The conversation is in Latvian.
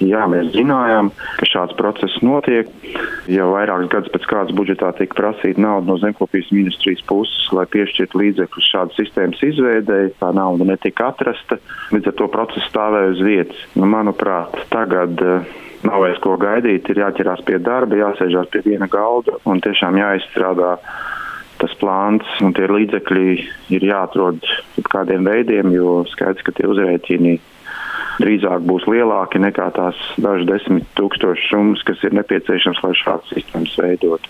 Jā, mēs zinājām, ka šāds process notiek. Jau vairākus gadus pēc kādas budžetā tika prasīta nauda no zemkopības ministrijas puses, lai piešķirtu līdzekļus šādas sistēmas izveidēji. Tā nauda netika atrasta, līdz ar to procesu stāvēja uz vietas. Nu, manuprāt, tagad uh, nav vairs ko gaidīt, ir jāķerās pie darba, jāsēžās pie viena galda un tiešām jāizstrādā tas plāns un tie līdzekļi ir jāatrod kādiem veidiem, jo skaidrs, ka tie uzrēķini drīzāk būs lielāki nekā tās dažas desmit tūkstošas summas, kas ir nepieciešams, lai šādas sistēmas veidot.